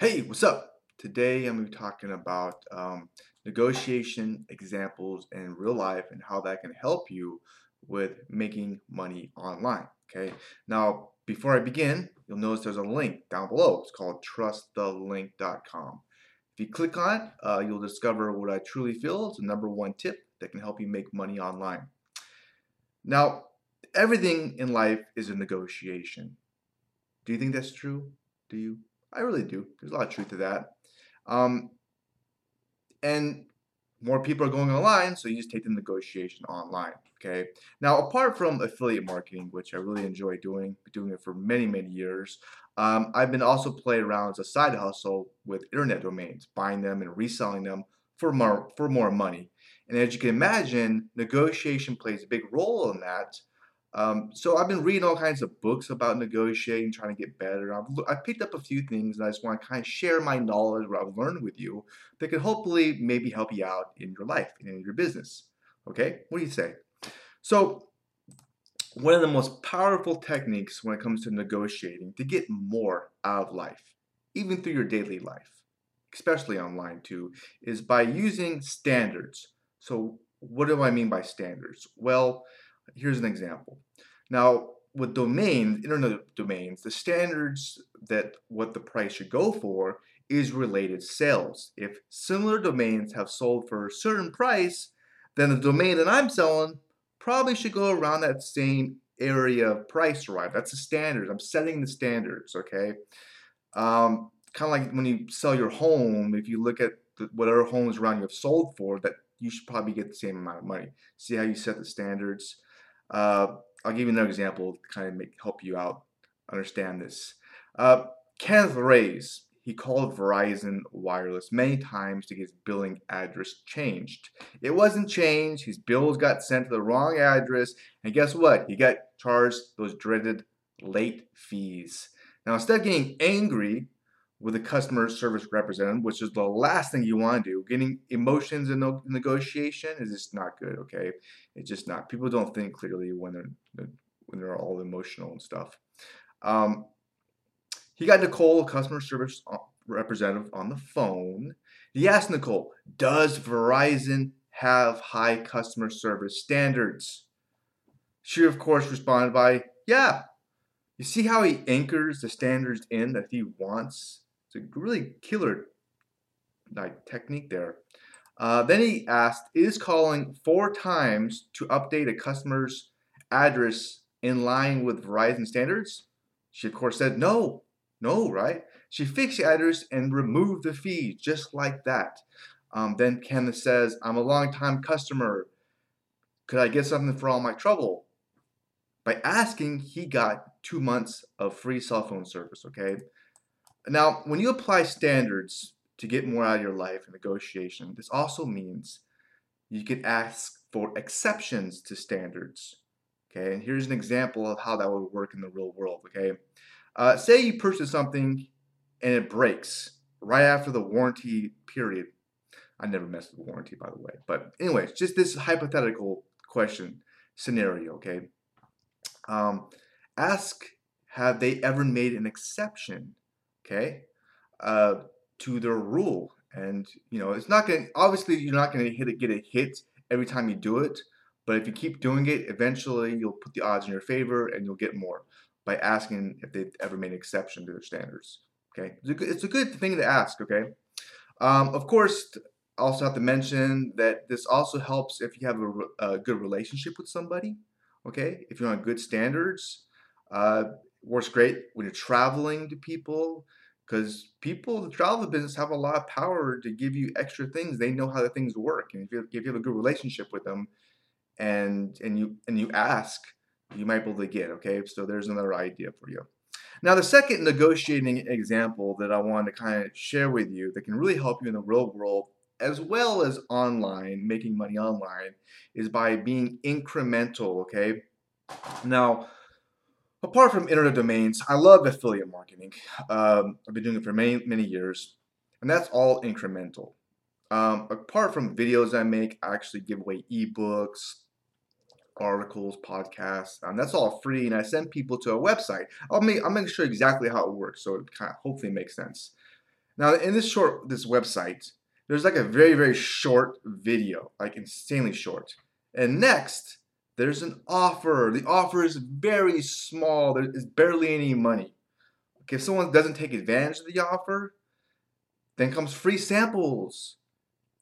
Hey, what's up? Today I'm going to be talking about um, negotiation examples in real life and how that can help you with making money online. Okay, now before I begin, you'll notice there's a link down below. It's called trustthelink.com. If you click on it, uh, you'll discover what I truly feel is the number one tip that can help you make money online. Now, everything in life is a negotiation. Do you think that's true? Do you? I really do. There's a lot of truth to that. Um, and more people are going online, so you just take the negotiation online. Okay. Now, apart from affiliate marketing, which I really enjoy doing, doing it for many, many years, um, I've been also playing around as a side hustle with internet domains, buying them and reselling them for more for more money. And as you can imagine, negotiation plays a big role in that um, so I've been reading all kinds of books about negotiating, trying to get better. I've, I've picked up a few things, and I just want to kind of share my knowledge, what I've learned with you, that could hopefully maybe help you out in your life and in your business. Okay, what do you say? So one of the most powerful techniques when it comes to negotiating to get more out of life, even through your daily life, especially online too, is by using standards. So what do I mean by standards? Well Here's an example. Now, with domains, internet domains, the standards that what the price should go for is related sales. If similar domains have sold for a certain price, then the domain that I'm selling probably should go around that same area of price right? That's the standards. I'm setting the standards, okay? Um, kind of like when you sell your home, if you look at the, whatever homes around you have sold for, that you should probably get the same amount of money. See how you set the standards? Uh, I'll give you another example to kind of make, help you out understand this. Uh, Kenneth Reyes, he called Verizon Wireless many times to get his billing address changed. It wasn't changed. His bills got sent to the wrong address. And guess what? He got charged those dreaded late fees. Now, instead of getting angry, with a customer service representative, which is the last thing you want to do. Getting emotions in the negotiation is just not good. Okay, it's just not. People don't think clearly when they're when they're all emotional and stuff. Um, he got Nicole, a customer service uh, representative, on the phone. He asked Nicole, "Does Verizon have high customer service standards?" She, of course, responded by, "Yeah." You see how he anchors the standards in that he wants it's a really killer like technique there. Uh, then he asked, is calling four times to update a customer's address in line with Verizon standards? She of course said no, no, right? She fixed the address and removed the fee just like that. Um, then Kenneth says, I'm a long time customer. Could I get something for all my trouble? By asking, he got two months of free cell phone service, okay? Now, when you apply standards to get more out of your life in negotiation, this also means you can ask for exceptions to standards. Okay, and here's an example of how that would work in the real world. Okay, uh, say you purchase something and it breaks right after the warranty period. I never messed with warranty, by the way. But anyways, just this hypothetical question scenario. Okay, um, ask have they ever made an exception okay, uh, to their rule. And you know, it's not going. Obviously, you're not going to hit it, get a hit every time you do it. But if you keep doing it, eventually you'll put the odds in your favor, and you'll get more by asking if they've ever made an exception to their standards. Okay, it's a good, thing to ask. Okay, um, of course, also have to mention that this also helps if you have a, a good relationship with somebody. Okay, if you're on good standards, uh, works great when you're traveling to people because people the travel business have a lot of power to give you extra things. They know how the things work and if you, if you have a good relationship with them and and you and you ask you might be able to get okay? So there's another idea for you. Now the second negotiating example that i want to kind of share with you that can really help you in the real world as well as online making money online is by being incremental okay? Now apart from internet domains, I love affiliate marketing. Um, I've been doing it for many, many years, and that's all incremental. Um, apart from videos I make, I actually give away ebooks, articles, podcasts, and that's all free. And I send people to a website. I'll make I'll make sure exactly how it works, so it kind of hopefully makes sense. Now in this short, this website, there's like a very, very short video, like insanely short. And next, there's an offer. The offer is very small. There is barely any money. Okay, if someone doesn't take advantage of the offer, then comes free samples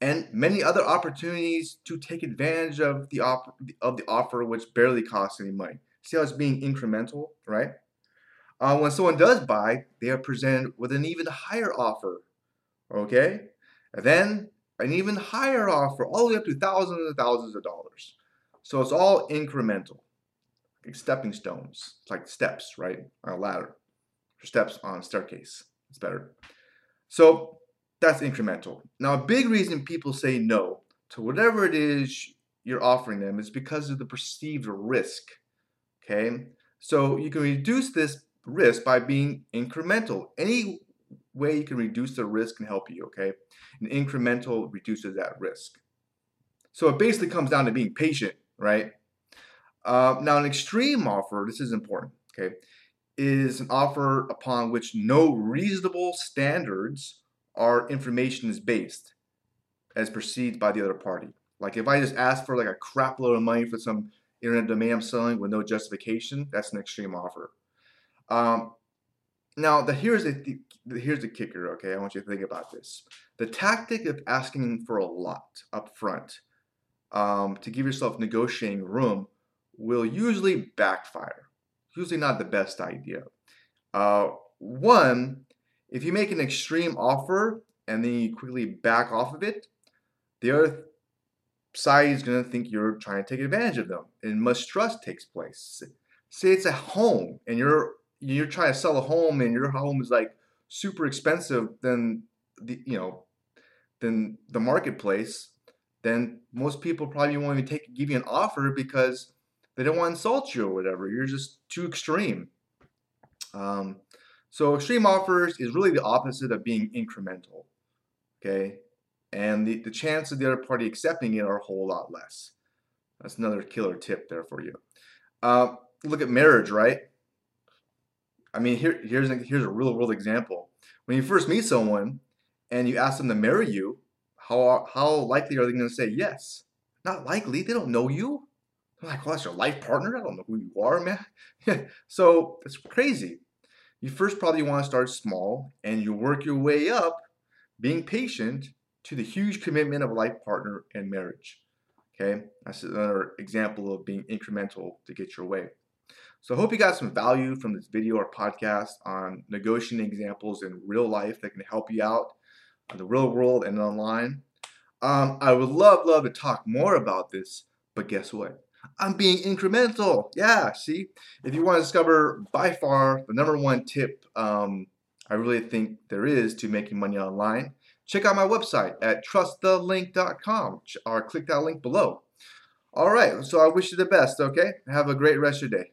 and many other opportunities to take advantage of the, op- of the offer, which barely costs any money. See how it's being incremental, right? Uh, when someone does buy, they are presented with an even higher offer. Okay? And then an even higher offer, all the way up to thousands and thousands of dollars. So it's all incremental, like stepping stones. It's like steps, right? On a ladder. Or steps on a staircase. It's better. So that's incremental. Now, a big reason people say no to whatever it is you're offering them is because of the perceived risk. Okay? So you can reduce this risk by being incremental. Any way you can reduce the risk can help you, okay? And incremental reduces that risk. So it basically comes down to being patient, right? Uh, now, an extreme offer, this is important, okay, is an offer upon which no reasonable standards or information is based as perceived by the other party. Like if I just ask for like a crap load of money for some internet domain I'm selling with no justification, that's an extreme offer. Um, now, the here's the, the here's the kicker. Okay, I want you to think about this. The tactic of asking for a lot up front um, to give yourself negotiating room will usually backfire. Usually not the best idea. Uh, one, if you make an extreme offer and then you quickly back off of it, the other side is going to think you're trying to take advantage of them, and mistrust takes place. Say it's a home and you're you're trying to sell a home and your home is like super expensive than the you know than the marketplace, then most people probably won't even take give you an offer because they don't want to insult you or whatever. You're just too extreme. Um, so extreme offers is really the opposite of being incremental. Okay, and the, the chance of the other party accepting it are a whole lot less. That's another killer tip there for you. Uh, look at marriage, right? I mean, here, here's, here's a real world example. When you first meet someone and you ask them to marry you, how, how likely are they going to say yes? Not likely. They don't know you. They're like, well, that's your life partner. I don't know who you are, man. so it's crazy. You first probably want to start small and you work your way up, being patient, to the huge commitment of a life partner and marriage. Okay, that's another example of being incremental to get your way. So I hope you got some value from this video or podcast on negotiating examples in real life that can help you out in the real world and online. Um, I would love, love to talk more about this, but guess what? I'm being incremental. Yeah, see? If you want to discover by far the number one tip um, I really think there is to making money online, check out my website at trustthelink.com or click that link below. All right, so I wish you the best, okay? Have a great rest of your day.